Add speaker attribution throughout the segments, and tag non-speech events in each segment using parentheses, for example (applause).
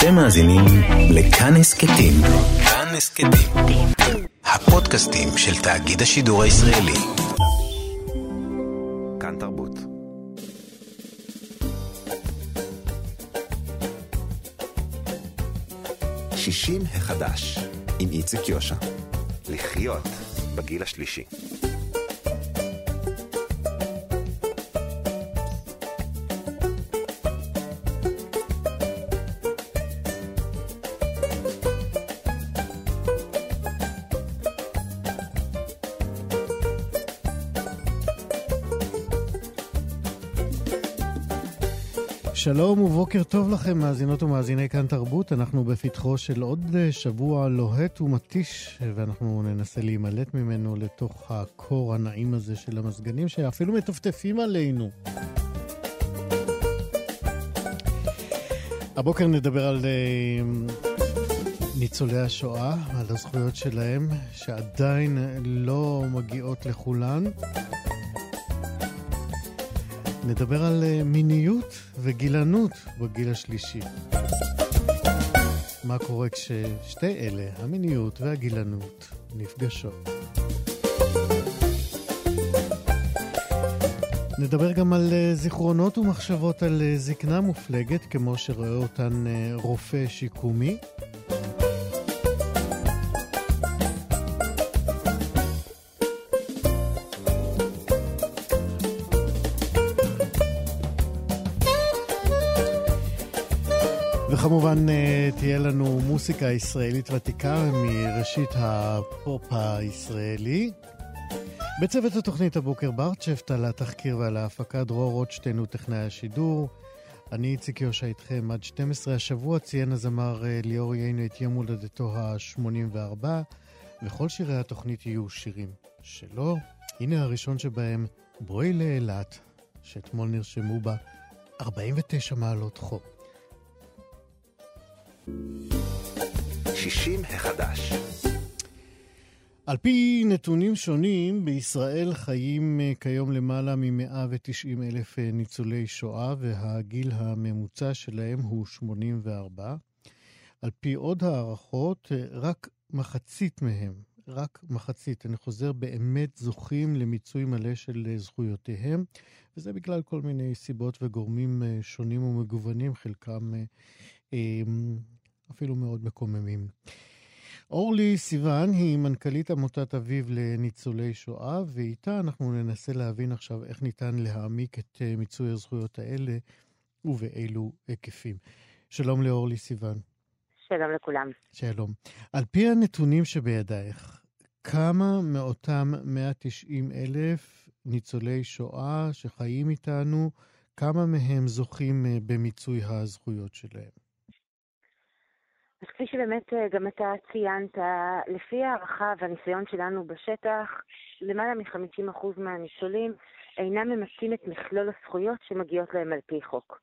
Speaker 1: אתם מאזינים לכאן הסכתים. כאן הסכתים. הפודקאסטים של תאגיד השידור הישראלי. כאן תרבות. שישים החדש, עם איציק יושע. לחיות בגיל השלישי.
Speaker 2: שלום ובוקר טוב לכם, מאזינות ומאזיני כאן תרבות. אנחנו בפתחו של עוד אה, שבוע לוהט ומתיש, ואנחנו ננסה להימלט ממנו לתוך הקור הנעים הזה של המזגנים, שאפילו מטפטפים עלינו. הבוקר נדבר על uh, ניצולי השואה, על הזכויות שלהם, שעדיין לא מגיעות לכולן. נדבר על אה, מיניות וגילנות בגיל השלישי. מה קורה כששתי אלה, המיניות והגילנות, נפגשות. נדבר גם על אה, זיכרונות ומחשבות על אה, זקנה מופלגת, כמו שרואה אותן רופא שיקומי. תהיה לנו מוסיקה ישראלית ותיקה מראשית הפופ הישראלי. בצוות התוכנית הבוקר ברצ'פט על התחקיר ועל ההפקה דרור רוטשטיין הוא טכנאי השידור. אני איציק יושע איתכם עד 12 השבוע ציין הזמר אה, ליאור יינו את יום הולדתו ה-84 וכל שירי התוכנית יהיו שירים שלו. הנה הראשון שבהם, בואי לאילת, שאתמול נרשמו בה 49 מעלות חום.
Speaker 1: 60 החדש.
Speaker 2: על פי נתונים שונים, בישראל חיים אה, כיום למעלה מ-190 אלף אה, ניצולי שואה, והגיל הממוצע שלהם הוא 84. על פי עוד הערכות, אה, רק מחצית מהם, רק מחצית, אני חוזר, באמת זוכים למיצוי מלא של זכויותיהם, וזה בגלל כל מיני סיבות וגורמים שונים ומגוונים, חלקם אפילו מאוד מקוממים. אורלי סיוון היא מנכ"לית עמותת אביב לניצולי שואה, ואיתה אנחנו ננסה להבין עכשיו איך ניתן להעמיק את אה, מיצוי הזכויות האלה ובאילו היקפים. שלום לאורלי סיוון.
Speaker 3: שלום לכולם.
Speaker 2: שלום. על פי הנתונים שבידייך, כמה מאותם 190 אלף ניצולי שואה שחיים איתנו, כמה מהם זוכים אה, במיצוי הזכויות שלהם?
Speaker 3: אז כפי שבאמת אה, גם אתה ציינת, לפי הערכה והניסיון שלנו בשטח, למעלה מ-50% מהניצולים אינם ממצים את מכלול הזכויות שמגיעות להם על פי חוק.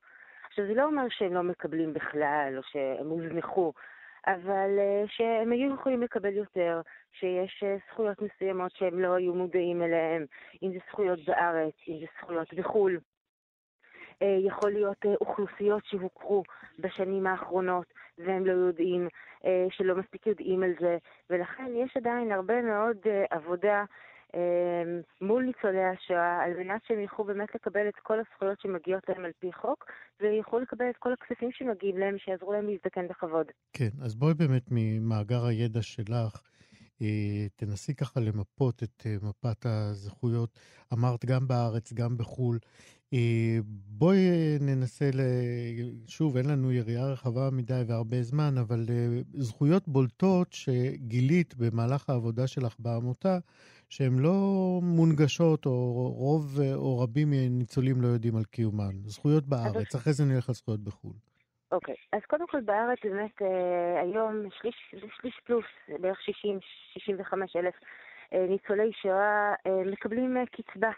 Speaker 3: עכשיו, זה לא אומר שהם לא מקבלים בכלל, או שהם הוזנחו, אבל אה, שהם היו יכולים לקבל יותר, שיש אה, זכויות מסוימות שהם לא היו מודעים אליהן, אם זה זכויות בארץ, אם זה זכויות בחו"ל. יכול להיות אוכלוסיות שהוכרו בשנים האחרונות, והם לא יודעים, אה, שלא מספיק יודעים על זה, ולכן יש עדיין הרבה מאוד אה, עבודה אה, מול ניצולי השואה, על מנת שהם יוכלו באמת לקבל את כל הזכויות שמגיעות להם על פי חוק, ויוכלו לקבל את כל הכספים שמגיעים להם, שיעזרו להם להזדקן בכבוד.
Speaker 2: כן, אז בואי באמת ממאגר הידע שלך, תנסי ככה למפות את מפת הזכויות. אמרת גם בארץ, גם בחו"ל. אה, בואי אה, ננסה, ל... שוב, אין לנו יריעה רחבה מדי והרבה זמן, אבל אה, זכויות בולטות שגילית במהלך העבודה שלך בעמותה, שהן לא מונגשות, או רוב או רבים מהניצולים לא יודעים על קיומן. זכויות בארץ, אחרי זה נלך על זכויות בחו"ל.
Speaker 3: אוקיי, okay. אז קודם כל בארץ באמת אה, היום שליש, שליש פלוס, בערך 60-65 אלף אה, ניצולי שואה אה, מקבלים אה, קצבה.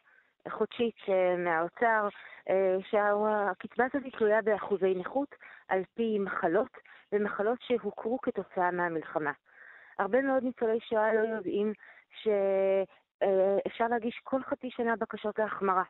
Speaker 3: חודשית אה, מהאוצר, אה, שהקצבה הזאת תלויה באחוזי נכות על פי מחלות, ומחלות שהוכרו כתוצאה מהמלחמה. הרבה מאוד ניצולי שואה לא יודעים שאפשר להגיש כל חצי שנה בקשות להחמרה.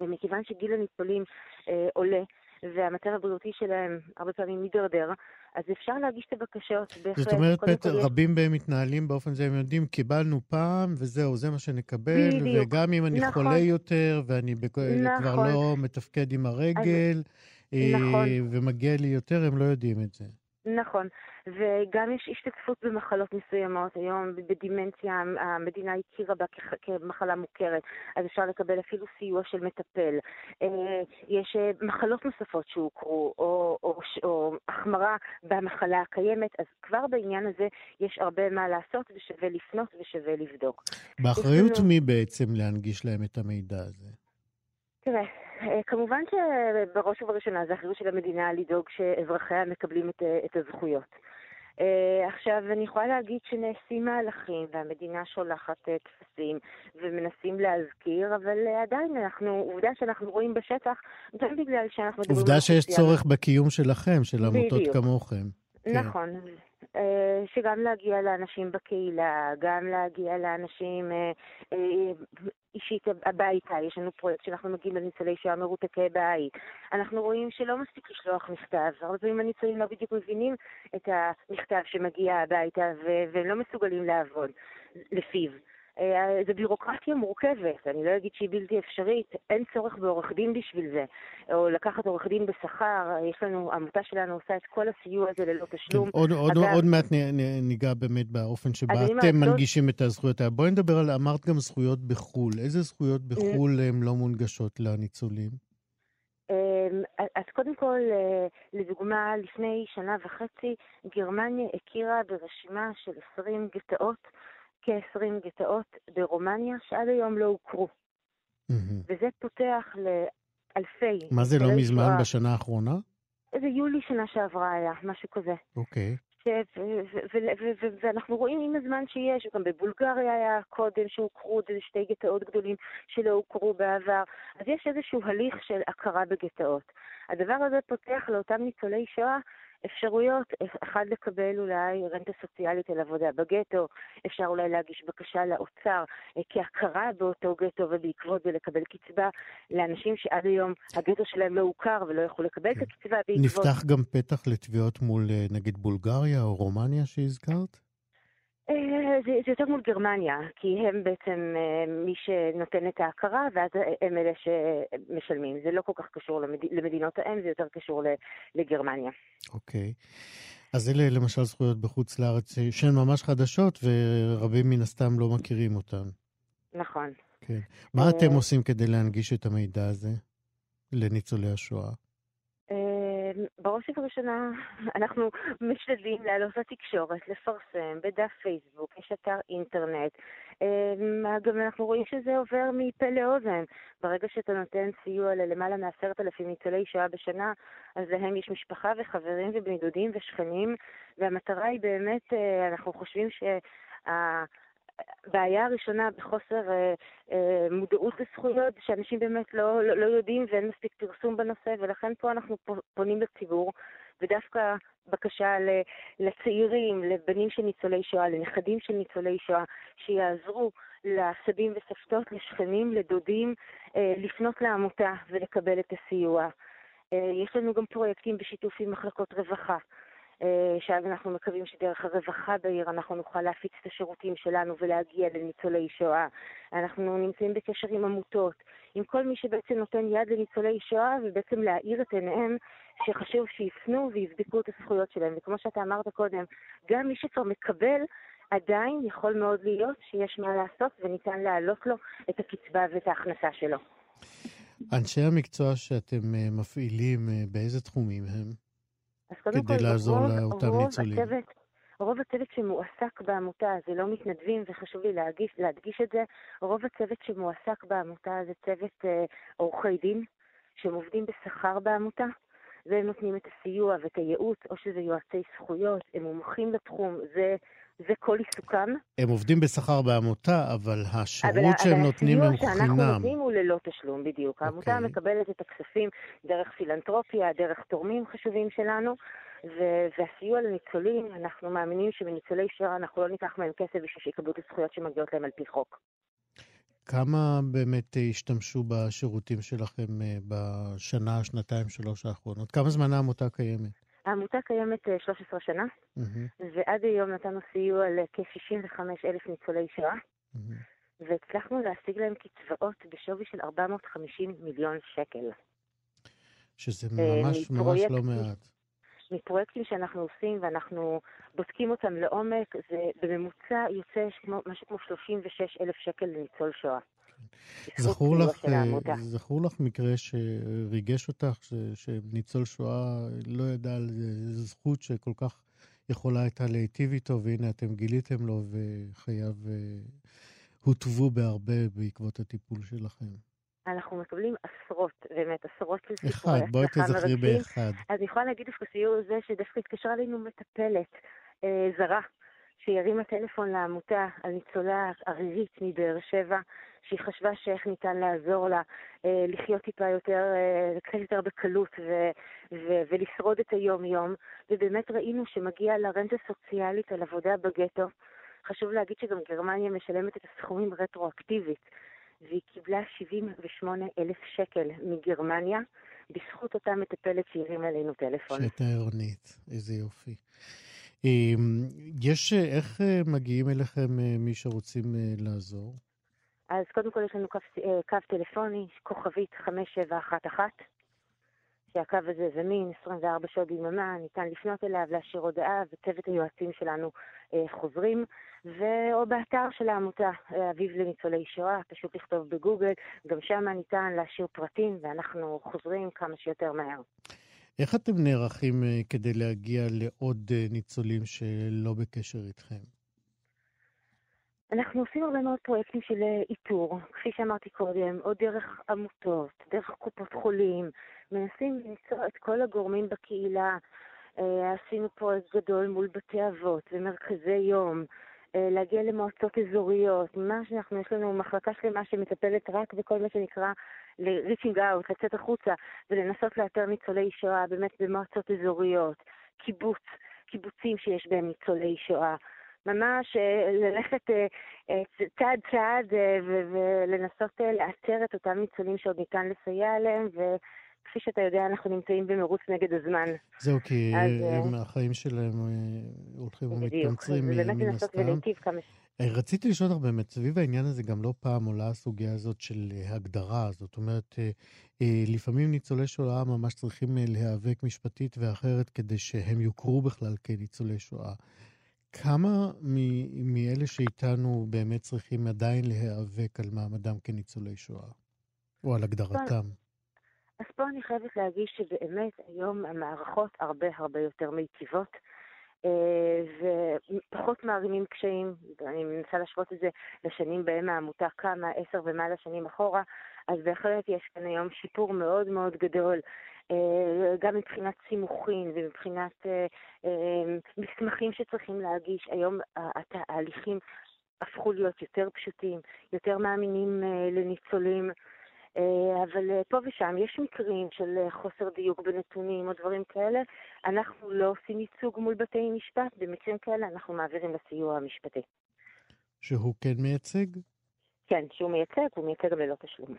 Speaker 3: ומכיוון שגיל הניצולים אה, עולה, והמצב הבריאותי שלהם הרבה פעמים מידרדר, אז אפשר להגיש את הבקשות.
Speaker 2: בהחלט. זאת אומרת, פטר, רבים בהם מתנהלים באופן זה, הם יודעים, קיבלנו פעם, וזהו, זה מה שנקבל, בדיוק. וגם אם אני נכון. חולה יותר, ואני בכ... נכון. כבר לא מתפקד עם הרגל, אז... נכון. ומגיע לי יותר, הם לא יודעים את זה.
Speaker 3: נכון, וגם יש השתתפות במחלות מסוימות. היום בדימנציה המדינה הכירה בה כמחלה מוכרת, אז אפשר לקבל אפילו סיוע של מטפל. אה, יש אה, מחלות נוספות שהוכרו, או, או, או החמרה במחלה הקיימת, אז כבר בעניין הזה יש הרבה מה לעשות, ושווה לפנות ושווה לבדוק.
Speaker 2: באחריות. מי בעצם להנגיש להם את המידע הזה?
Speaker 3: תראה, אה, כמובן שבראש ובראשונה זה אחריות של המדינה לדאוג שאזרחיה מקבלים את, אה, את הזכויות. Uh, עכשיו, אני יכולה להגיד שנעשים מהלכים והמדינה שולחת טפסים ומנסים להזכיר, אבל עדיין אנחנו, עובדה שאנחנו רואים בשטח, גם בגלל שאנחנו מדברים...
Speaker 2: עובדה שיש צורך בקיום שלכם, של עמותות כמוכם.
Speaker 3: כן. נכון. אה, שגם להגיע לאנשים בקהילה, גם להגיע לאנשים אה, אה, אישית הביתה, יש לנו פרויקט שאנחנו מגיעים לניצולי שואה מרותקי בית. אנחנו רואים שלא מספיק לשלוח מכתב, הרבה פעמים הניצולים לא בדיוק מבינים את המכתב שמגיע הביתה והם לא מסוגלים לעבוד לפיו. אה, זו בירוקרטיה מורכבת, אני לא אגיד שהיא בלתי אפשרית, אין צורך בעורך דין בשביל זה, או לקחת עורך דין בשכר, יש לנו, העמותה שלנו עושה את כל הסיוע הזה ללא תשלום.
Speaker 2: כן, עוד, עוד, אגב, עוד מעט ניגע באמת באופן שבה אתם מנגישים את הזכויות האלה. בואי נדבר על, אמרת גם זכויות בחו"ל, איזה זכויות בחו"ל הן לא מונגשות לניצולים?
Speaker 3: אמ, אז קודם כל, אה, לדוגמה, לפני שנה וחצי, גרמניה הכירה ברשימה של 20 גטאות כ-20 גטאות ברומניה שעד היום לא הוכרו. וזה פותח לאלפי...
Speaker 2: מה זה לא מזמן שואה. בשנה האחרונה?
Speaker 3: זה יולי שנה שעברה היה, משהו כזה.
Speaker 2: אוקיי.
Speaker 3: ואנחנו רואים עם הזמן שיש, גם בבולגריה היה קודם שהוכרו איזה שתי גטאות גדולים שלא הוכרו בעבר, אז יש איזשהו הליך של הכרה בגטאות. הדבר הזה פותח לאותם ניצולי שואה אפשרויות, אחד לקבל אולי רנטה סוציאלית על עבודה בגטו, אפשר אולי להגיש בקשה לאוצר אה, כהכרה באותו גטו ובעקבות זה לקבל קצבה לאנשים שעד היום הגטו שלהם לא הוכר ולא יכלו לקבל כן. את הקצבה בעקבות...
Speaker 2: נפתח גם פתח לתביעות מול אה, נגיד בולגריה או רומניה שהזכרת?
Speaker 3: אה, זה, זה יותר מול גרמניה, כי הם בעצם אה, מי שנותן את ההכרה, ואז הם אלה שמשלמים. זה לא כל כך קשור למד... למדינות האם, זה יותר קשור לגרמניה.
Speaker 2: אוקיי. אז אלה למשל זכויות בחוץ לארץ שהן ממש חדשות, ורבים מן הסתם לא מכירים אותן.
Speaker 3: נכון.
Speaker 2: כן. מה אתם אה, עושים כדי להנגיש את המידע הזה לניצולי השואה?
Speaker 3: בראש ובראשונה (laughs) אנחנו משתדלים לעלות לתקשורת, לפרסם בדף פייסבוק, יש אתר אינטרנט. אמ, גם אנחנו רואים שזה עובר מפה לאוזן. ברגע שאתה נותן סיוע ללמעלה מעשרת אלפים ניצולי שואה בשנה, אז להם יש משפחה וחברים ובני דודים ושכנים, והמטרה היא באמת, אה, אנחנו חושבים שה... הבעיה הראשונה בחוסר אה, אה, מודעות לזכויות, שאנשים באמת לא, לא, לא יודעים ואין מספיק פרסום בנושא, ולכן פה אנחנו פונים לציבור, ודווקא בקשה לצעירים, לבנים של ניצולי שואה, לנכדים של ניצולי שואה, שיעזרו לסבים וסבתות, לשכנים, לדודים, אה, לפנות לעמותה ולקבל את הסיוע. אה, יש לנו גם פרויקטים בשיתוף עם מחלקות רווחה. אה, שאז אנחנו מקווים שדרך הרווחה בעיר אנחנו נוכל להפיץ את השירותים שלנו ולהגיע לניצולי שואה. אנחנו נמצאים בקשר עם עמותות, עם כל מי שבעצם נותן יד לניצולי שואה ובעצם להאיר את עיניהם שחשוב שיפנו ויבדקו את הזכויות שלהם. וכמו שאתה אמרת קודם, גם מי שכבר מקבל עדיין יכול מאוד להיות שיש מה לעשות וניתן להעלות לו את הקצבה ואת ההכנסה שלו.
Speaker 2: אנשי המקצוע שאתם אה, מפעילים, אה, באיזה תחומים הם? אז קודם כדי כל, לעזור רוב, לאותם רוב ניצולים. הצוות,
Speaker 3: רוב הצוות שמועסק בעמותה, זה לא מתנדבים, וחשוב לי להגיש, להדגיש את זה, רוב הצוות שמועסק בעמותה זה צוות אה, עורכי דין, שהם עובדים בשכר בעמותה, והם נותנים את הסיוע ואת הייעוץ, או שזה יועצי זכויות, הם מומחים לתחום, זה זה כל עיסוקם.
Speaker 2: הם עובדים בשכר בעמותה, אבל השירות אבל, שהם אבל נותנים הם חינם.
Speaker 3: הסיוע שאנחנו נותנים הוא ללא תשלום, בדיוק. Okay. העמותה אוקיי. מקבלת את הכספים דרך פילנטרופיה, דרך תורמים חשובים שלנו, ו- והסיוע לניצולים, אנחנו מאמינים שבניצולי שואה אנחנו לא ניקח מהם כסף בשביל שיקבלו את הזכויות שמגיעות להם על פי חוק.
Speaker 2: כמה באמת השתמשו בשירותים שלכם בשנה, שנתיים, שלוש האחרונות? כמה זמן העמותה קיימת?
Speaker 3: העמותה קיימת 13 שנה, mm-hmm. ועד היום נתנו סיוע לכ-65 אלף ניצולי שואה, mm-hmm. והצלחנו להשיג להם קצבאות בשווי של 450 מיליון שקל.
Speaker 2: שזה ממש ממש לא מעט.
Speaker 3: מפרויקטים שאנחנו עושים ואנחנו בודקים אותם לעומק, זה בממוצע יוצא שמו, משהו כמו 36 אלף שקל לניצול שואה.
Speaker 2: כן. זכור לך, אה, זכור לך מקרה שריגש אותך, ש, שניצול שואה לא ידע על זכות שכל כך יכולה הייתה להיטיב איתו, והנה אתם גיליתם לו וחייו אה, הוטבו בהרבה בעקבות הטיפול שלכם.
Speaker 3: אנחנו מקבלים עשרות, באמת, עשרות של
Speaker 2: סיפורי אחד, בואי תזכרי באחד.
Speaker 3: אז אני יכולה להגיד דווקא סיור זה שדווקא התקשרה אלינו מטפלת אה, זרה, שהרימה טלפון לעמותה על ניצולה ערירית מבאר שבע, שהיא חשבה שאיך ניתן לעזור לה אה, לחיות טיפה יותר, אה, קצת יותר בקלות ו, ו, ולשרוד את היום-יום, ובאמת ראינו שמגיע לה רנטה סוציאלית על עבודה בגטו. חשוב להגיד שגם גרמניה משלמת את הסכומים רטרואקטיבית. והיא קיבלה 78 אלף שקל מגרמניה, בזכות אותה מטפלת שהרים עלינו טלפון.
Speaker 2: שהייתה עירונית, איזה יופי. אמ, יש, איך אה, מגיעים אליכם אה, מי שרוצים אה, לעזור?
Speaker 3: אז קודם כל יש לנו קו, קו טלפוני, כוכבית 5711, שהקו הזה זמין 24 שעות ביממה, ניתן לפנות אליו, להשאיר הודעה, וצוות היועצים שלנו חוזרים, או באתר של העמותה, אביב לניצולי שואה, פשוט לכתוב בגוגל, גם שם ניתן להשאיר פרטים, ואנחנו חוזרים כמה שיותר מהר.
Speaker 2: איך אתם נערכים אה, כדי להגיע לעוד אה, ניצולים שלא בקשר איתכם?
Speaker 3: אנחנו עושים הרבה מאוד פרויקטים של אה, איתור, כפי שאמרתי קודם, או דרך עמותות, דרך קופות חולים, מנסים למצוא את כל הגורמים בקהילה. עשינו פרויקט גדול מול בתי אבות ומרכזי יום, להגיע למועצות אזוריות, ממש אנחנו, יש לנו מחלקה שלמה שמטפלת רק בכל מה שנקרא ל-reaching out, לצאת החוצה ולנסות לאתר ניצולי שואה באמת במועצות אזוריות, קיבוץ, קיבוצים שיש בהם ניצולי שואה. ממש אה, ללכת צעד צעד ולנסות לאתר את אותם ניצולים שעוד ניתן לסייע להם, כפי שאתה יודע, אנחנו נמצאים במרוץ נגד הזמן.
Speaker 2: זהו, כי אז, הם, החיים שלהם הולכים ומתקמצרים מן הסתם.
Speaker 3: בדיוק, ולהיטיב כמה ש...
Speaker 2: רציתי לשאול אותך באמת, סביב העניין הזה גם לא פעם עולה הסוגיה הזאת של הגדרה. זאת אומרת, לפעמים ניצולי שואה ממש צריכים להיאבק משפטית ואחרת כדי שהם יוכרו בכלל כניצולי שואה. כמה מאלה שאיתנו באמת צריכים עדיין להיאבק על מעמדם כניצולי שואה? או על הגדרתם?
Speaker 3: אז פה אני חייבת להגיד שבאמת היום המערכות הרבה הרבה יותר מיטיבות. אה, ופחות מערימים קשיים, אני מנסה להשוות את זה לשנים בהם העמותה קמה, עשר ומעלה שנים אחורה, אז בהחלט יש כאן היום שיפור מאוד מאוד גדול, אה, גם מבחינת סימוכין ומבחינת אה, מסמכים שצריכים להגיש. היום התהליכים הפכו להיות יותר פשוטים, יותר מאמינים לניצולים. אה, אבל אה, פה ושם יש מקרים של אה, חוסר דיוק בנתונים או דברים כאלה. אנחנו לא עושים ייצוג מול בתי משפט, במקרים כאלה אנחנו מעבירים לסיוע המשפטי.
Speaker 2: שהוא כן מייצג?
Speaker 3: כן, שהוא מייצג, הוא מייצג גם ללא תשלום.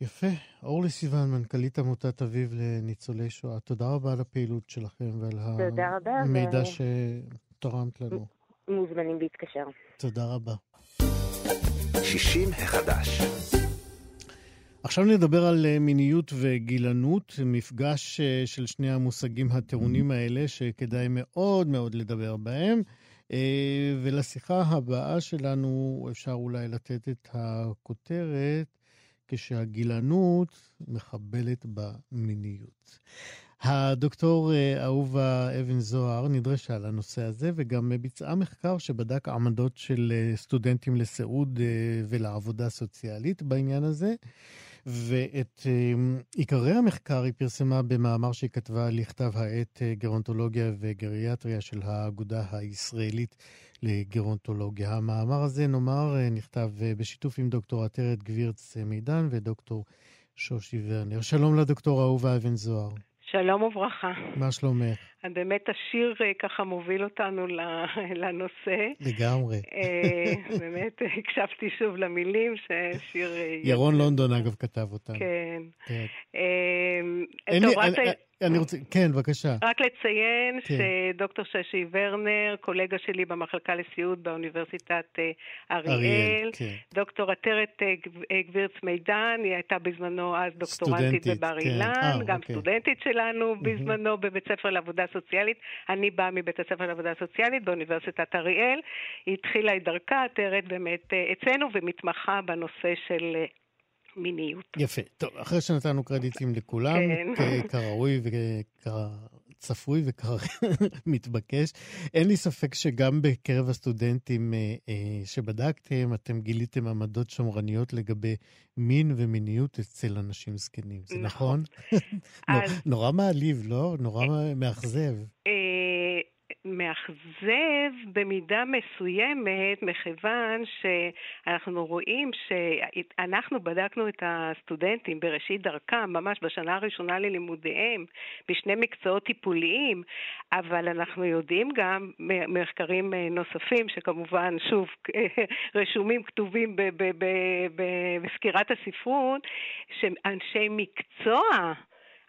Speaker 2: יפה. אורלי סיוון, מנכ"לית עמותת אביב לניצולי שואה, תודה רבה על הפעילות שלכם ועל המידע ו... שתרמת לנו.
Speaker 3: מוזמנים להתקשר.
Speaker 2: תודה רבה. 60 החדש. עכשיו נדבר על אה, מיניות וגילנות, מפגש אה, של שני המושגים הטעונים האלה, שכדאי מאוד מאוד לדבר בהם. אה, ולשיחה הבאה שלנו אפשר אולי לתת את הכותרת כשהגילנות מחבלת במיניות. הדוקטור אהובה אבן זוהר נדרשה לנושא הזה וגם ביצעה מחקר שבדק עמדות של סטודנטים לסיעוד ולעבודה סוציאלית בעניין הזה. ואת אמ, עיקרי המחקר היא פרסמה במאמר שהיא כתבה לכתב העת אה, גרונטולוגיה וגריאטריה של האגודה הישראלית לגרונטולוגיה. המאמר הזה, נאמר, אה, נכתב אה, בשיתוף עם דוקטור עטרת גבירץ מידן ודוקטור שושי ורנר. שלום לדוקטור אהובה אבן זוהר.
Speaker 4: שלום וברכה.
Speaker 2: מה שלומך?
Speaker 4: באמת השיר אה, ככה מוביל אותנו (laughs) לנושא.
Speaker 2: לגמרי.
Speaker 4: אה, (laughs) באמת הקשבתי שוב למילים, ששיר...
Speaker 2: ירון לונדון אגב כתב אותם.
Speaker 4: כן.
Speaker 2: כן. אין לי, אני, רוצה, כן, בבקשה.
Speaker 4: רק לציין כן. שדוקטור ששי ורנר, קולגה שלי במחלקה לסיעוד באוניברסיטת אה, אריאל, אריאל כן. דוקטור עטרת אה, אה, גבירץ מידן, היא הייתה בזמנו אז דוקטורנטית בבר כן. אילן, כן. גם אוקיי. סטודנטית שלנו בזמנו בבית ספר לעבודה סוציאלית. אני באה מבית הספר לעבודה סוציאלית באוניברסיטת אריאל. היא התחילה את דרכה, עטרת באמת אצלנו, ומתמחה בנושא של... מיניות.
Speaker 2: יפה. טוב, אחרי שנתנו קרדיטים לכולם, כן. כראוי וכצפוי וכמתבקש, אין לי ספק שגם בקרב הסטודנטים אה, אה, שבדקתם, אתם גיליתם עמדות שמרניות לגבי מין ומיניות אצל אנשים זקנים. זה נכון? נכון? (laughs) אז... נורא מעליב, לא? נורא מאכזב.
Speaker 4: מאכזב במידה מסוימת, מכיוון שאנחנו רואים שאנחנו בדקנו את הסטודנטים בראשית דרכם, ממש בשנה הראשונה ללימודיהם, בשני מקצועות טיפוליים, אבל אנחנו יודעים גם ממחקרים נוספים, שכמובן, שוב, (laughs) רשומים, כתובים בסקירת הספרות, שאנשי מקצוע,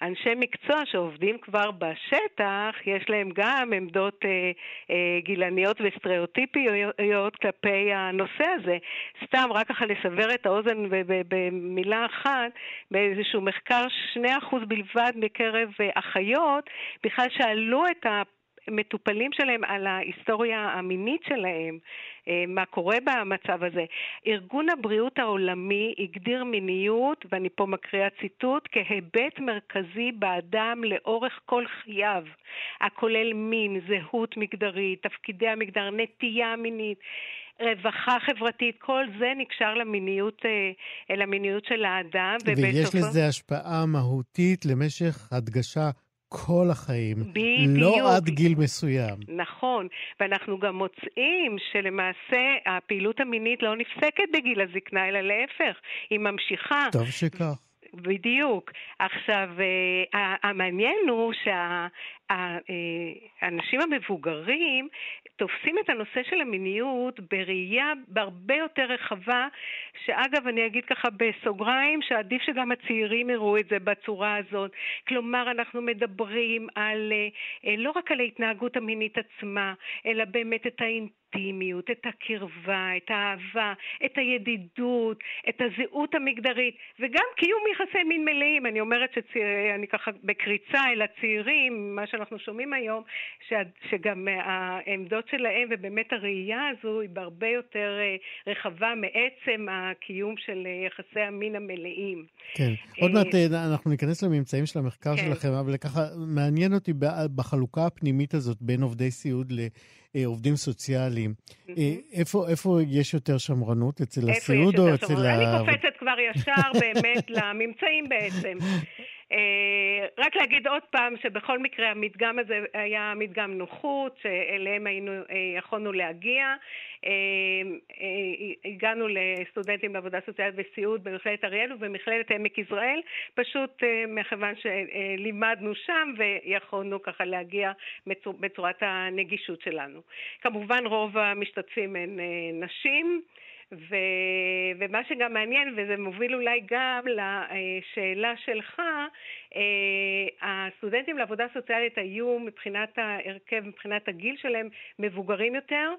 Speaker 4: אנשי מקצוע שעובדים כבר בשטח, יש להם גם עמדות אה, אה, גילניות וסטריאוטיפיות כלפי הנושא הזה. סתם, רק ככה לסבר את האוזן במילה אחת, באיזשהו מחקר 2% בלבד מקרב אה, אחיות בכלל שאלו את ה... המטופלים שלהם על ההיסטוריה המינית שלהם, אה, מה קורה במצב הזה. ארגון הבריאות העולמי הגדיר מיניות, ואני פה מקריאה ציטוט, כהיבט מרכזי באדם לאורך כל חייו, הכולל מין, זהות מגדרית, תפקידי המגדר, נטייה מינית. רווחה חברתית, כל זה נקשר למיניות, אה, למיניות של האדם.
Speaker 2: ויש לזה השפעה מהותית למשך הדגשה כל החיים,
Speaker 4: בדיוק.
Speaker 2: לא עד גיל מסוים.
Speaker 4: נכון, ואנחנו גם מוצאים שלמעשה הפעילות המינית לא נפסקת בגיל הזקנה, אלא להפך, היא ממשיכה.
Speaker 2: טוב שכך.
Speaker 4: בדיוק. עכשיו, אה, המעניין הוא שהאנשים המבוגרים תופסים את הנושא של המיניות בראייה בהרבה יותר רחבה, שאגב, אני אגיד ככה בסוגריים, שעדיף שגם הצעירים יראו את זה בצורה הזאת. כלומר, אנחנו מדברים על, אה, לא רק על ההתנהגות המינית עצמה, אלא באמת את האינטרנט. האינטימיות, את הקרבה, את האהבה, את הידידות, את הזהות המגדרית, וגם קיום יחסי מין מלאים. אני אומרת שאני ככה בקריצה אל הצעירים, מה שאנחנו שומעים היום, ש, שגם העמדות שלהם ובאמת הראייה הזו היא בהרבה יותר אה, רחבה מעצם הקיום של אה, יחסי המין המלאים.
Speaker 2: כן, עוד מעט אה, אנחנו ניכנס לממצאים של המחקר כן. שלכם, אבל ככה מעניין אותי בחלוקה הפנימית הזאת בין עובדי סיעוד ל... אה, עובדים סוציאליים. Mm-hmm. איפה, איפה יש יותר שמרנות? אצל הסיעוד או אצל
Speaker 4: ה... אני קופצת כבר ישר באמת לממצאים בעצם. (laughs) אה, רק להגיד עוד פעם שבכל מקרה המדגם הזה היה מדגם נוחות, שאליהם היינו, אה, יכולנו להגיע. אה, הגענו לסטודנטים לעבודה סוציאלית וסיעוד במכללת אריאל ובמכללת עמק יזרעאל, פשוט מכיוון שלימדנו שם ויכולנו ככה להגיע בצורת הנגישות שלנו. כמובן רוב המשתתפים הן נשים. ו, ומה שגם מעניין, וזה מוביל אולי גם לשאלה שלך, הסטודנטים לעבודה סוציאלית היו מבחינת ההרכב, מבחינת הגיל שלהם, מבוגרים יותר.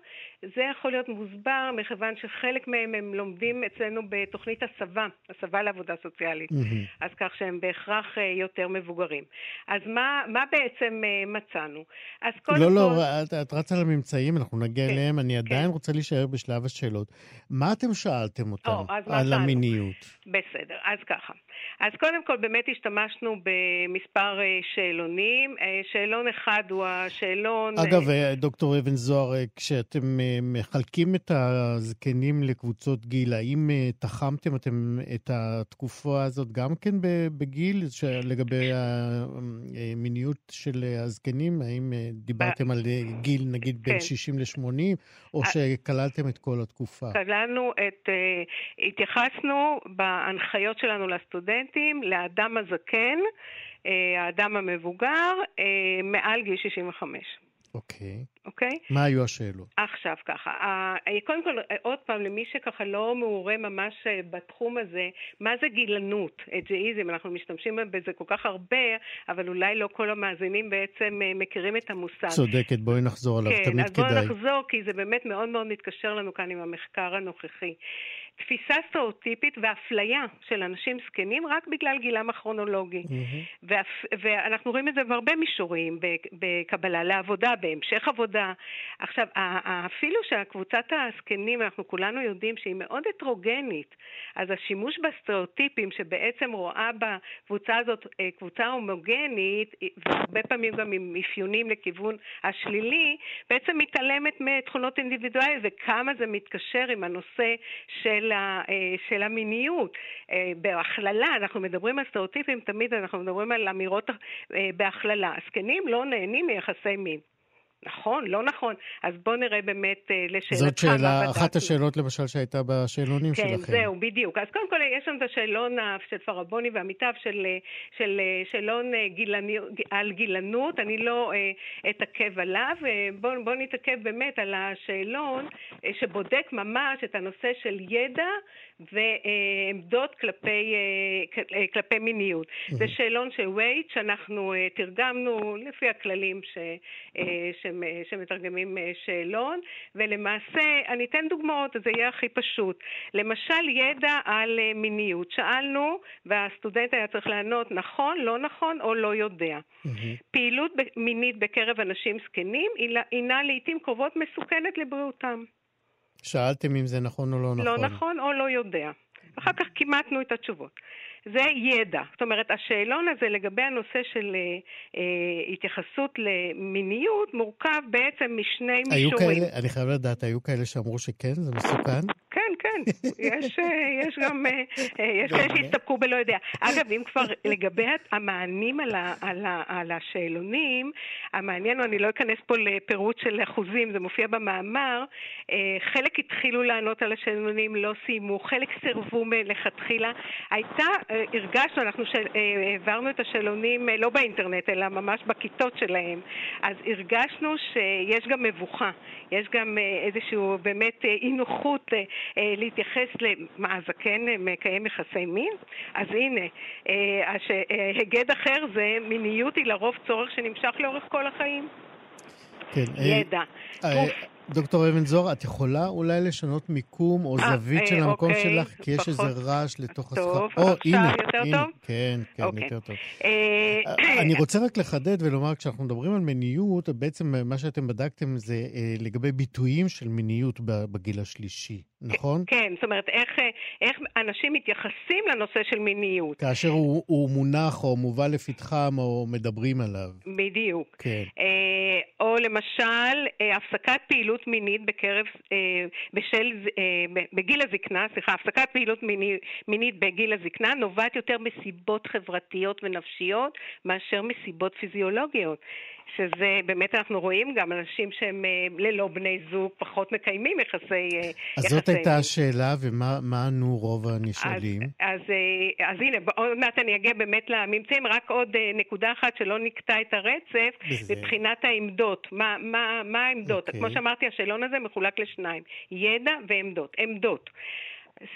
Speaker 4: זה יכול להיות מוסבר מכיוון שחלק מהם הם לומדים אצלנו בתוכנית הסבה, הסבה לעבודה סוציאלית. Mm-hmm. אז כך שהם בהכרח אה, יותר מבוגרים. אז מה, מה בעצם אה, מצאנו? אז
Speaker 2: קודם לא, לא כל... לא, את, את רצה לממצאים, אנחנו נגיע כן, אליהם. אני עדיין כן. רוצה להישאר בשלב השאלות. מה אתם שאלתם אותם או, על המיניות?
Speaker 4: בסדר, אז ככה. אז קודם כל באמת השתמשנו במספר אה, שאלונים. אה, שאלון אחד הוא השאלון...
Speaker 2: אגב, אה, דוקטור אבן זוהר, כשאתם מחלקים את הזקנים לקבוצות גיל, האם תחמתם אתם את התקופה הזאת גם כן בגיל, לגבי המיניות של הזקנים? האם דיברתם על גיל נגיד בין 60 כן. ל-80, או שכללתם את כל התקופה?
Speaker 4: כללנו את... התייחסנו בהנחיות שלנו לסטודנטים, לאדם הזקן, האדם המבוגר, מעל גיל 65.
Speaker 2: אוקיי.
Speaker 4: אוקיי?
Speaker 2: מה היו השאלות?
Speaker 4: עכשיו ככה, קודם כל, עוד פעם, למי שככה לא מעורה ממש אה, בתחום הזה, מה זה גילנות, אג'איזם? אנחנו משתמשים בזה כל כך הרבה, אבל אולי לא כל המאזינים בעצם אה, מכירים את המושג.
Speaker 2: צודקת, בואי נחזור עליו,
Speaker 4: כן,
Speaker 2: תמיד כדאי.
Speaker 4: כן, אז בואי נחזור, כי זה באמת מאוד מאוד מתקשר לנו כאן עם המחקר הנוכחי. תפיסה סטריאוטיפית ואפליה של אנשים זקנים רק בגלל גילם הכרונולוגי. Mm-hmm. ואנחנו רואים את זה בהרבה מישורים, בקבלה לעבודה, בהמשך עבודה. עכשיו, אפילו שקבוצת הזקנים, אנחנו כולנו יודעים שהיא מאוד הטרוגנית, אז השימוש בסטריאוטיפים, שבעצם רואה בקבוצה הזאת אה, קבוצה הומוגנית, והרבה פעמים גם עם אפיונים לכיוון השלילי, בעצם מתעלמת מתכונות אינדיבידואליות וכמה זה מתקשר עם הנושא של של, ה, אה, של המיניות. אה, בהכללה, אנחנו מדברים על סטריאוטיפים, תמיד אנחנו מדברים על אמירות אה, בהכללה. הזקנים לא נהנים מיחסי מין. נכון, לא נכון. אז בואו נראה באמת לשאלתך
Speaker 2: זאת שאלה, אחת השאלות למשל שהייתה בשאלונים
Speaker 4: כן,
Speaker 2: שלכם.
Speaker 4: כן, זהו, בדיוק. אז קודם כל יש לנו את השאלון של פרבוני ועמיתיו של, של שאלון גילני, על גילנות, אני לא אתעכב עליו. בואו בוא נתעכב באמת על השאלון שבודק ממש את הנושא של ידע ועמדות כלפי, כלפי מיניות. זה שאלון של וייט שאנחנו תרגמנו לפי הכללים ש, ש, שמתרגמים שאלון, ולמעשה, אני אתן דוגמאות, זה יהיה הכי פשוט. למשל, ידע על מיניות. שאלנו, והסטודנט היה צריך לענות נכון, לא נכון או לא יודע. Mm-hmm. פעילות מינית בקרב אנשים זקנים הינה לעיתים קרובות מסוכנת לבריאותם.
Speaker 2: שאלתם אם זה נכון או לא נכון.
Speaker 4: לא נכון או לא יודע. אחר כך כימתנו את התשובות. זה ידע. זאת אומרת, השאלון הזה לגבי הנושא של אה, אה, התייחסות למיניות מורכב בעצם משני
Speaker 2: היו
Speaker 4: מישורים.
Speaker 2: כאלה, אני חייב לדעת, היו כאלה שאמרו שכן, זה מסוכן?
Speaker 4: כן, כן. יש, אה, יש גם, אה, יש כאלה שהסתפקו בלא יודע. אגב, אם כבר לגבי המענים על, ה, על, ה, על השאלונים, המעניין הוא, אני לא אכנס פה לפירוט של אחוזים, זה מופיע במאמר, חלק התחילו לענות על השאלונים, לא סיימו, חלק סירבו מלכתחילה. הייתה הרגשנו, אנחנו אה, העברנו את השאלונים אה, לא באינטרנט, אלא ממש בכיתות שלהם, אז הרגשנו שיש גם מבוכה, יש גם אה, איזושהי באמת אי נוחות להתייחס למה, הזקן מקיים יחסי מין? אז הנה, היגד אחר זה מיניות היא לרוב צורך שנמשך לאורך כל החיים.
Speaker 2: כן.
Speaker 4: ידע.
Speaker 2: דוקטור אבן זוהר, את יכולה אולי לשנות מיקום או אה, זווית אה, של המקום
Speaker 4: אוקיי,
Speaker 2: שלך? כי יש איזה רעש לתוך
Speaker 4: השיחה. טוב, עכשיו יותר טוב?
Speaker 2: כן, כן, אוקיי. יותר טוב. אה, אני רוצה רק לחדד ולומר, כשאנחנו מדברים על מיניות, בעצם מה שאתם בדקתם זה לגבי ביטויים של מיניות בגיל השלישי, נכון?
Speaker 4: כן, זאת אומרת, איך אנשים מתייחסים לנושא של מיניות.
Speaker 2: כאשר הוא מונח או מובא לפתחם או מדברים עליו.
Speaker 4: בדיוק.
Speaker 2: כן.
Speaker 4: או למשל, הפסקת פעילות פעילות מינית בקרב, אה, בשל, אה, בגיל הזקנה, סליחה, הפסקת פעילות מיני, מינית בגיל הזקנה נובעת יותר מסיבות חברתיות ונפשיות מאשר מסיבות פיזיולוגיות. שזה באמת אנחנו רואים גם אנשים שהם אה, ללא בני זוג פחות מקיימים יחסי...
Speaker 2: אה, אז יחסי זאת הייתה השאלה, ומה ענו רוב הנשאלים?
Speaker 4: אז, אז, אה, אז הנה, עוד מעט אני אגיע באמת לממצאים, רק עוד נקודה אחת שלא נקטע את הרצף, בזה. מבחינת העמדות. מה, מה, מה העמדות? אוקיי. כמו שאמרתי, השאלון הזה מחולק לשניים, ידע ועמדות. עמדות.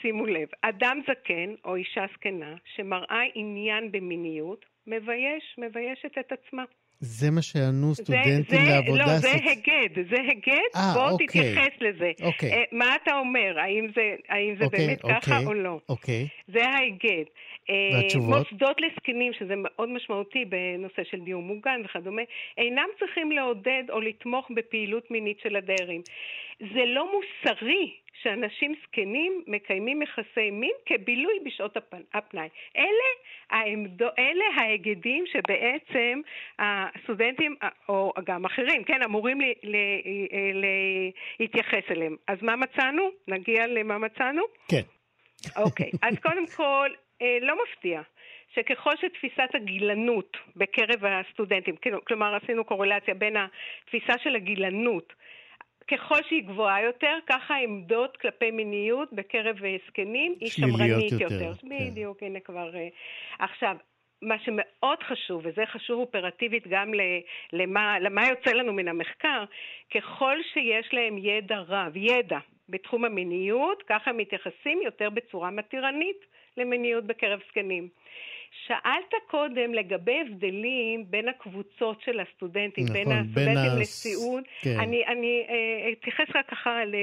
Speaker 4: שימו לב, אדם זקן או אישה זקנה שמראה עניין במיניות, מבייש, מביישת את עצמה.
Speaker 2: זה מה שענו סטודנטים זה, זה, לעבודה...
Speaker 4: לא, זה הגד, זה הגד, 아, אה, בוא אוקיי. תתייחס לזה.
Speaker 2: אוקיי. אה,
Speaker 4: מה אתה אומר, האם זה, האם זה אוקיי, באמת אוקיי, ככה או לא?
Speaker 2: אוקיי.
Speaker 4: זה ההגד.
Speaker 2: אה, והתשובות?
Speaker 4: מוסדות לזקנים, שזה מאוד משמעותי בנושא של דיור מוגן וכדומה, אינם צריכים לעודד או לתמוך בפעילות מינית של הדיירים. זה לא מוסרי שאנשים זקנים מקיימים יחסי מין כבילוי בשעות הפנאי. אלה, העמדו, אלה ההיגדים שבעצם הסטודנטים, או גם אחרים, כן, אמורים לי, ל, ל, להתייחס אליהם. אז מה מצאנו? נגיע למה מצאנו?
Speaker 2: כן.
Speaker 4: אוקיי, אז קודם כל, אה, לא מפתיע. שככל שתפיסת הגילנות בקרב הסטודנטים, כלומר עשינו קורלציה בין התפיסה של הגילנות ככל שהיא גבוהה יותר, ככה העמדות כלפי מיניות בקרב זקנים היא שמרנית יותר. יותר.
Speaker 2: כן.
Speaker 4: בדיוק, הנה כבר... אה, עכשיו, מה שמאוד חשוב, וזה חשוב אופרטיבית גם למה, למה יוצא לנו מן המחקר, ככל שיש להם ידע רב, ידע בתחום המיניות, ככה הם מתייחסים יותר בצורה מתירנית למיניות בקרב זקנים. שאלת קודם לגבי הבדלים בין הקבוצות של הסטודנטים, נכון, בין הסטודנטים בין לסיעוד. כן. אני, אני אה, אתייחס רק ככה, ל,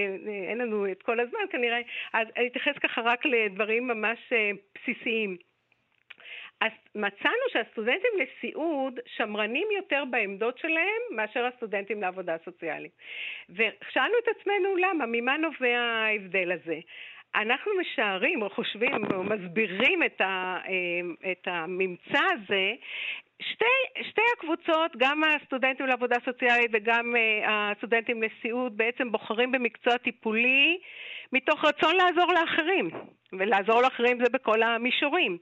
Speaker 4: אין לנו את כל הזמן כנראה, אז אני אתייחס ככה רק לדברים ממש אה, בסיסיים. אז מצאנו שהסטודנטים לסיעוד שמרנים יותר בעמדות שלהם מאשר הסטודנטים לעבודה סוציאלית. ושאלנו את עצמנו למה, ממה נובע ההבדל הזה? אנחנו משערים או חושבים או מסבירים את, ה, אה, את הממצא הזה שתי, שתי הקבוצות, גם הסטודנטים לעבודה סוציאלית וגם uh, הסטודנטים לסיעוד, בעצם בוחרים במקצוע טיפולי מתוך רצון לעזור לאחרים, ולעזור לאחרים זה בכל המישורים.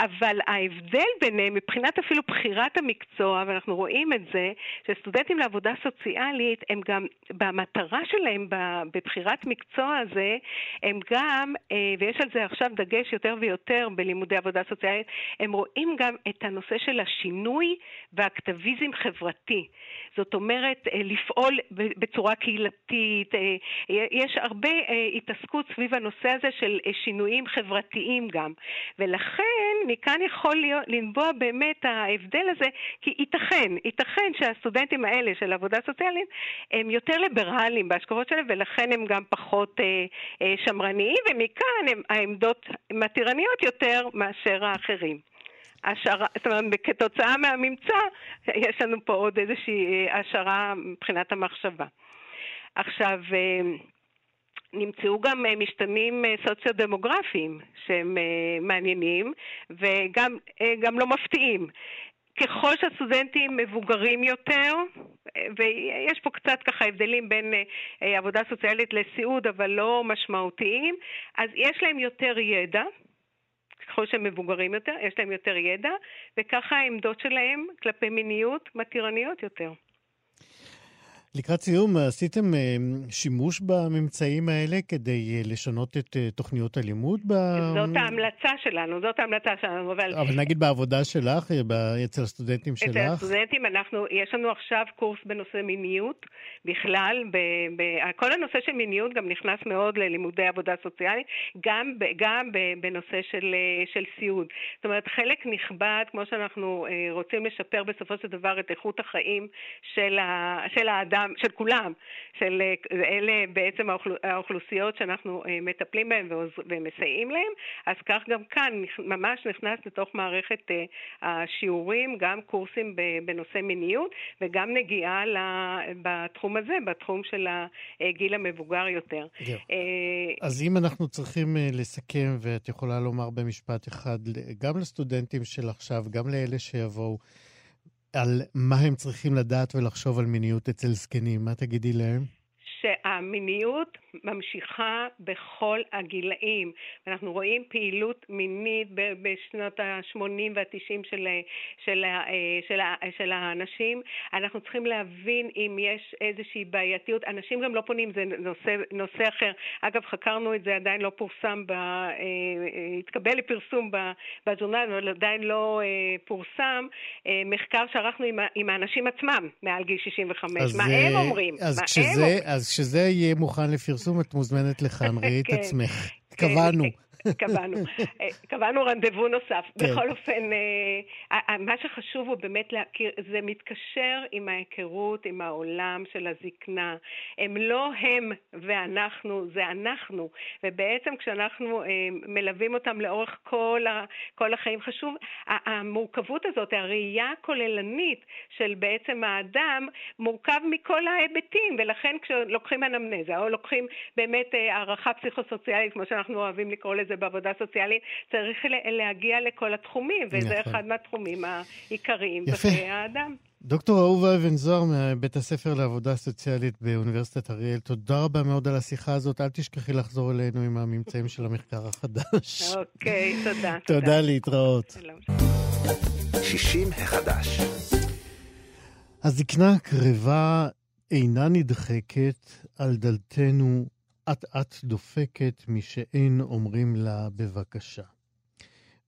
Speaker 4: אבל ההבדל ביניהם, מבחינת אפילו בחירת המקצוע, ואנחנו רואים את זה, שסטודנטים לעבודה סוציאלית, הם גם, במטרה שלהם בבחירת מקצוע הזה, הם גם, אה, ויש על זה עכשיו דגש יותר ויותר בלימודי עבודה סוציאלית, הם רואים גם את הנושא של השינוי והאקטיביזם חברתי. זאת אומרת, אה, לפעול בצורה קהילתית, אה, יש הרבה התעסקות סביב הנושא הזה של שינויים חברתיים גם. ולכן מכאן יכול להיות, לנבוע באמת ההבדל הזה, כי ייתכן, ייתכן שהסטודנטים האלה של עבודה סוציאלית הם יותר ליברליים בהשקעות שלהם, ולכן הם גם פחות אה, אה, שמרניים, ומכאן הם, העמדות מתירניות יותר מאשר האחרים. השערה, זאת אומרת, כתוצאה מהממצא, יש לנו פה עוד איזושהי אה, השערה מבחינת המחשבה. עכשיו, אה, נמצאו גם אה, משתנים אה, סוציו-דמוגרפיים שהם אה, מעניינים וגם לא מפתיעים. ככל שהסטודנטים מבוגרים יותר, ויש פה קצת ככה הבדלים בין עבודה סוציאלית לסיעוד, אבל לא משמעותיים, אז יש להם יותר ידע, ככל שהם מבוגרים יותר, יש להם יותר ידע, וככה העמדות שלהם כלפי מיניות מתירניות יותר.
Speaker 2: לקראת סיום, עשיתם אה, שימוש בממצאים האלה כדי אה, לשנות את אה, תוכניות הלימוד? ב...
Speaker 4: זאת ההמלצה שלנו, זאת ההמלצה שלנו,
Speaker 2: אבל... אבל נגיד בעבודה שלך, אצל הסטודנטים שלך?
Speaker 4: אצל הסטודנטים, אנחנו, יש לנו עכשיו קורס בנושא מיניות בכלל, ב, ב, כל הנושא של מיניות גם נכנס מאוד ללימודי עבודה סוציאלית, גם, גם בנושא של, של סיעוד. זאת אומרת, חלק נכבד, כמו שאנחנו רוצים לשפר בסופו של דבר את איכות החיים של, ה, של האדם, כולם, של כולם, של אלה בעצם האוכלוסיות שאנחנו אה, מטפלים בהן ומסייעים להן, אז כך גם כאן ממש נכנס לתוך מערכת אה, השיעורים גם קורסים בנושא מיניות וגם נגיעה בתחום הזה, בתחום של הגיל המבוגר יותר.
Speaker 2: אה, אז אם אנחנו צריכים לסכם, ואת יכולה לומר במשפט אחד, גם לסטודנטים של עכשיו, גם לאלה שיבואו, על מה הם צריכים לדעת ולחשוב על מיניות אצל זקנים. מה תגידי להם?
Speaker 4: שהמיניות ממשיכה בכל הגילאים. אנחנו רואים פעילות מינית בשנות ה-80 וה-90 של, של, של, של האנשים. אנחנו צריכים להבין אם יש איזושהי בעייתיות. אנשים גם לא פונים, זה נושא, נושא אחר. אגב, חקרנו את זה, עדיין לא פורסם, ב, אה, התקבל לפרסום בז'ורנל, אבל עדיין לא אה, פורסם. אה, מחקר שערכנו עם, עם האנשים עצמם מעל גיל 65. מה הם אומרים?
Speaker 2: אז, כשזה, הם אומרים? אז כשזה יהיה מוכן לפרסום, את מוזמנת לכאן, (laughs) ראי את כן. עצמך. קבענו.
Speaker 4: קבענו, אה, קבענו רנדבו נוסף. כן. בכל אופן, אה, מה שחשוב הוא באמת להכיר, זה מתקשר עם ההיכרות, עם העולם של הזקנה. הם לא הם ואנחנו, זה אנחנו. ובעצם כשאנחנו אה, מלווים אותם לאורך כל, ה, כל החיים, חשוב, המורכבות הזאת, הראייה הכוללנית של בעצם האדם, מורכב מכל ההיבטים, ולכן כשלוקחים אנמנזה, או לוקחים באמת הערכה פסיכוסוציאלית, כמו שאנחנו אוהבים לקרוא לזה, זה בעבודה סוציאלית, צריך להגיע לכל התחומים, וזה נכון. אחד מהתחומים העיקריים בחיי האדם.
Speaker 2: דוקטור אהובה אבן זוהר מבית הספר לעבודה סוציאלית באוניברסיטת אריאל, תודה רבה מאוד על השיחה הזאת. אל תשכחי לחזור אלינו עם הממצאים של המחקר החדש.
Speaker 4: אוקיי, תודה.
Speaker 2: תודה, להתראות.
Speaker 1: שלום. 60 החדש.
Speaker 2: הזקנה הקרבה אינה נדחקת על דלתנו אט-אט דופקת משאין אומרים לה בבקשה.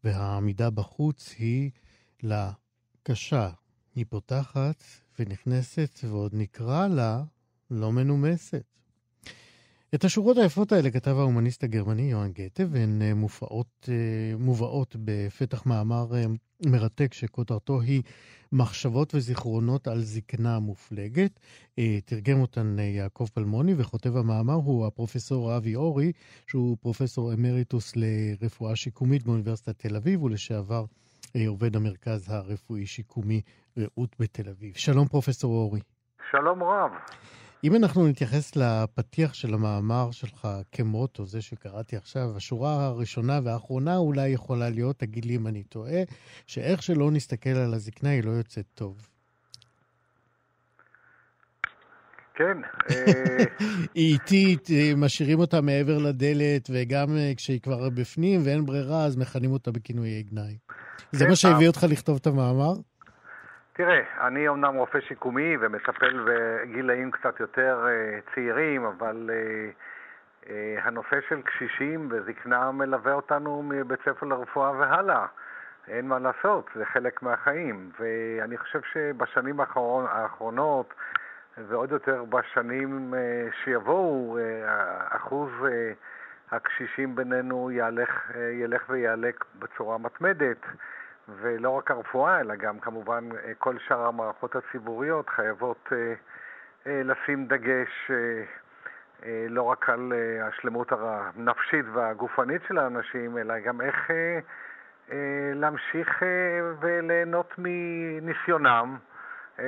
Speaker 2: והעמידה בחוץ היא לה קשה. היא פותחת ונכנסת, ועוד נקרא לה לא מנומסת. את השורות היפות האלה כתב ההומניסט הגרמני יוהאן גתה, והן אה, מופעות, אה, מובאות בפתח מאמר אה, מרתק שכותרתו היא מחשבות וזיכרונות על זקנה מופלגת. תרגם אותן יעקב פלמוני, וכותב המאמר הוא הפרופסור אבי אורי, שהוא פרופסור אמריטוס לרפואה שיקומית באוניברסיטת תל אביב, ולשעבר עובד המרכז הרפואי-שיקומי רעות בתל אביב. שלום פרופסור אורי.
Speaker 5: שלום רב.
Speaker 2: אם אנחנו נתייחס לפתיח של המאמר שלך כמוטו, זה שקראתי עכשיו, השורה הראשונה והאחרונה אולי יכולה להיות, תגיד לי אם אני טועה, שאיך שלא נסתכל על הזקנה היא לא יוצאת טוב.
Speaker 5: כן.
Speaker 2: אה, (laughs) היא איטית, אה, משאירים אותה מעבר לדלת, וגם אה, כשהיא כבר בפנים ואין ברירה, אז מכנים אותה בכינויי גנאי. זה כן, מה שהביא אותך לכתוב את המאמר?
Speaker 5: תראה, אני אומנם רופא שיקומי ומטפל בגילאים קצת יותר uh, צעירים, אבל uh, uh, הנושא של קשישים וזקנה מלווה אותנו מבית ספר לרפואה והלאה. אין מה לעשות, זה חלק מהחיים. ואני חושב שבשנים האחרונות, ועוד יותר בשנים שיבואו, אחוז הקשישים בינינו ילך, ילך ויעלה בצורה מתמדת. ולא רק הרפואה, אלא גם כמובן אה, כל שאר המערכות הציבוריות חייבות אה, אה, לשים דגש לא רק על השלמות הנפשית והגופנית של האנשים, אלא גם איך להמשיך וליהנות מניסיונם,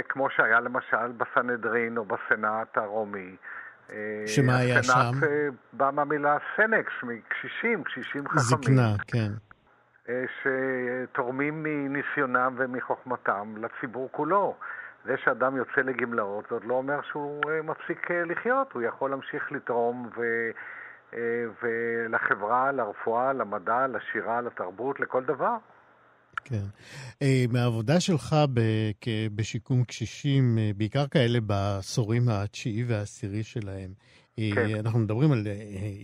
Speaker 5: כמו שהיה למשל בסנהדרין או בסנאט הרומי.
Speaker 2: שמה היה שם? הסנאט
Speaker 5: בא מהמילה סנקס, מקשישים, קשישים חכמים.
Speaker 2: זקנה, כן.
Speaker 5: שתורמים מניסיונם ומחוכמתם לציבור כולו. זה שאדם יוצא לגמלאות, זה עוד לא אומר שהוא אה, מפסיק אה, לחיות, הוא יכול להמשיך לתרום ו... אה, ולחברה, לרפואה, למדע, לשירה, לתרבות, לכל דבר.
Speaker 2: כן. מהעבודה שלך בשיקום קשישים, בעיקר כאלה בעשורים התשיעי והעשירי שלהם, כן. אנחנו מדברים על אה,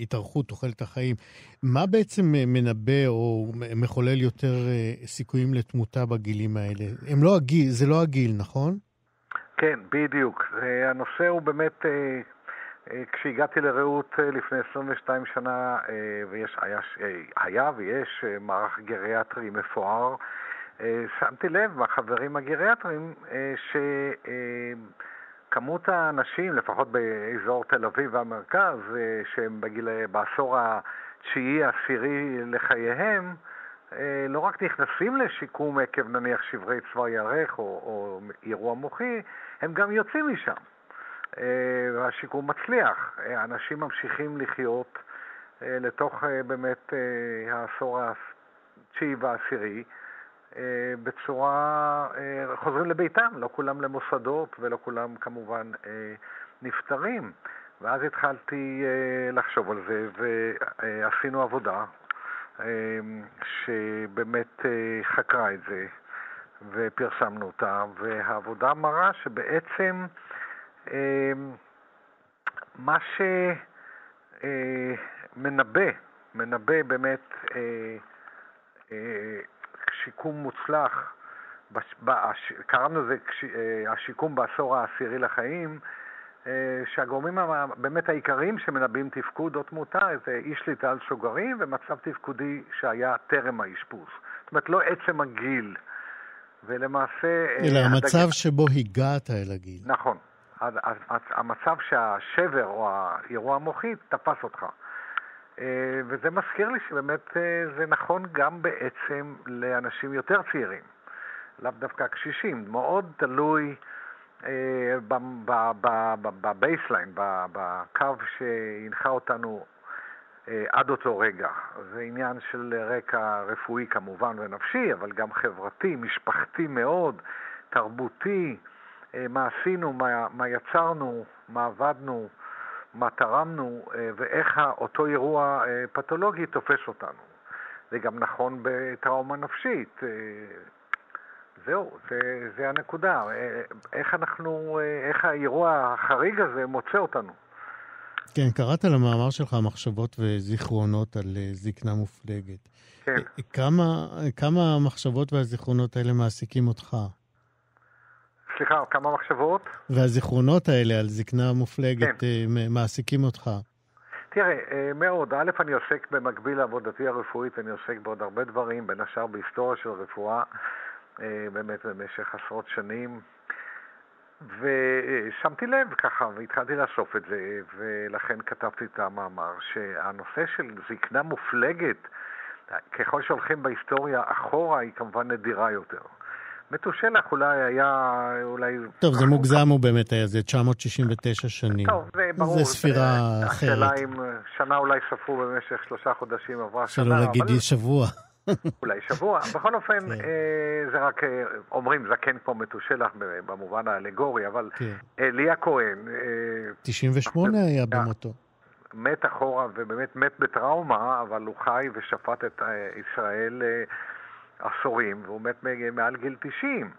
Speaker 2: התארכות תוחלת החיים. מה בעצם אה, מנבא או מחולל יותר אה, סיכויים לתמותה בגילים האלה? הם לא הגיל, זה לא הגיל, נכון?
Speaker 5: כן, בדיוק. הנושא הוא באמת, כשהגעתי לרעות לפני 22 שנה, ויש, היה, היה ויש מערך גריאטרי מפואר, שמתי לב מהחברים הגריאטרים ש... כמות האנשים, לפחות באזור תל אביב והמרכז, אה, שהם בגיל, בעשור התשיעי, העשירי לחייהם, אה, לא רק נכנסים לשיקום עקב נניח שברי צוואר ירך או, או אירוע מוחי, הם גם יוצאים משם. אה, והשיקום מצליח. אנשים ממשיכים לחיות לתוך באמת העשור התשיעי והעשירי. אה, בצורה, אה, חוזרים לביתם, לא כולם למוסדות ולא כולם כמובן אה, נפטרים. ואז התחלתי לחשוב על זה ועשינו עבודה שבאמת חקרה את זה ופרסמנו אותה, והעבודה מראה שבעצם מה שמנבא, מנבא באמת שיקום מוצלח, קראנו לזה אה, השיקום בעשור העשירי לחיים, אה, שהגורמים באמת העיקריים שמנבאים תפקוד או תמותה זה אי שליטה על שוגרים ומצב תפקודי שהיה טרם האשפוז. זאת אומרת, לא עצם הגיל, ולמעשה...
Speaker 2: אה, אלא הדג... המצב שבו הגעת אל הגיל.
Speaker 5: נכון. המצב שהשבר או האירוע המוחי תפס אותך. אה, וזה מזכיר לי שבאמת אה, זה נכון גם בעצם לאנשים יותר צעירים, לאו דווקא קשישים. מאוד תלוי אה, ב baseline, בקו שהנחה אותנו עד אותו רגע. זה עניין של רקע רפואי כמובן ונפשי, אבל גם חברתי, משפחתי מאוד, תרבותי, מה עשינו, מה, מה יצרנו, מה עבדנו. מה תרמנו אה, ואיך אותו אירוע אה, פתולוגי תופס אותנו. זה גם נכון בטראומה נפשית. אה, זהו, זה, זה הנקודה. איך אנחנו, איך האירוע החריג הזה מוצא אותנו.
Speaker 2: כן, קראת למאמר שלך מחשבות וזיכרונות על זקנה מופלגת.
Speaker 5: כן.
Speaker 2: כמה, כמה המחשבות והזיכרונות האלה מעסיקים אותך?
Speaker 5: סליחה, כמה מחשבות?
Speaker 2: והזיכרונות האלה על זקנה מופלגת
Speaker 5: כן.
Speaker 2: מעסיקים אותך.
Speaker 5: תראה, מאוד. א', אני עוסק במקביל לעבודתי הרפואית, אני עוסק בעוד הרבה דברים, בין השאר בהיסטוריה של רפואה, באמת במשך עשרות שנים. ושמתי לב ככה, והתחלתי לאסוף את זה, ולכן כתבתי את המאמר, שהנושא של זקנה מופלגת, ככל שהולכים בהיסטוריה אחורה, היא כמובן נדירה יותר. מתושלח אולי היה, אולי...
Speaker 2: טוב, זה מוגזם הוא באמת היה, זה 969 שנים.
Speaker 5: טוב, זה ברור.
Speaker 2: זה ספירה אחרת.
Speaker 5: השאלה אם שנה אולי ספרו במשך שלושה חודשים, עברה שנה.
Speaker 2: שלא להגיד אבל... שבוע.
Speaker 5: אולי שבוע. בכל אופן, כן. אה, זה רק, אה, אומרים זקן פה מתושלח במובן האלגורי, אבל כן. אלי הכהן... אה,
Speaker 2: 98 היה במותו.
Speaker 5: מת אחורה ובאמת מת בטראומה, אבל הוא חי ושפט את אה, ישראל אה, עשורים, והוא מת מעל גיל 90.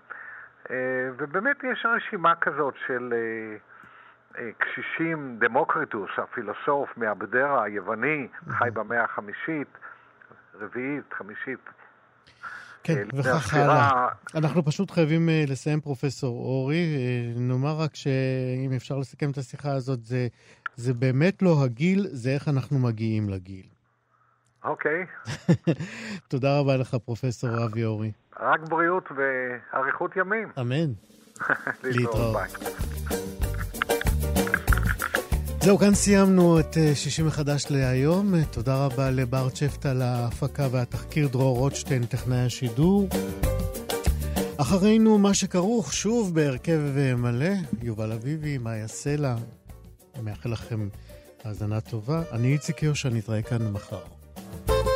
Speaker 5: אה, ובאמת יש רשימה כזאת של קשישים, דמוקריטוס, הפילוסוף מאבדרה היווני, חי במאה החמישית, רביעית, חמישית.
Speaker 2: כן, וכך הלאה. אנחנו פשוט חייבים לסיים, פרופסור אורי. נאמר רק שאם אפשר לסכם את השיחה הזאת, זה זה באמת לא הגיל, זה איך אנחנו מגיעים לגיל.
Speaker 5: אוקיי. (laughs)
Speaker 2: תודה רבה לך, פרופסור אבי אורי.
Speaker 5: רק בריאות ואריכות ימים.
Speaker 2: אמן. (laughs) להתראות. זהו, כאן סיימנו את אה, שישי מחדש להיום. תודה רבה לבר צ'פט על ההפקה והתחקיר, דרור רוטשטיין, טכנאי השידור. אחרינו מה שכרוך, שוב בהרכב מלא, יובל אביבי, מאיה סלע, מאחל לכם האזנה טובה. אני איציק יושע, נתראה כאן מחר. Bye.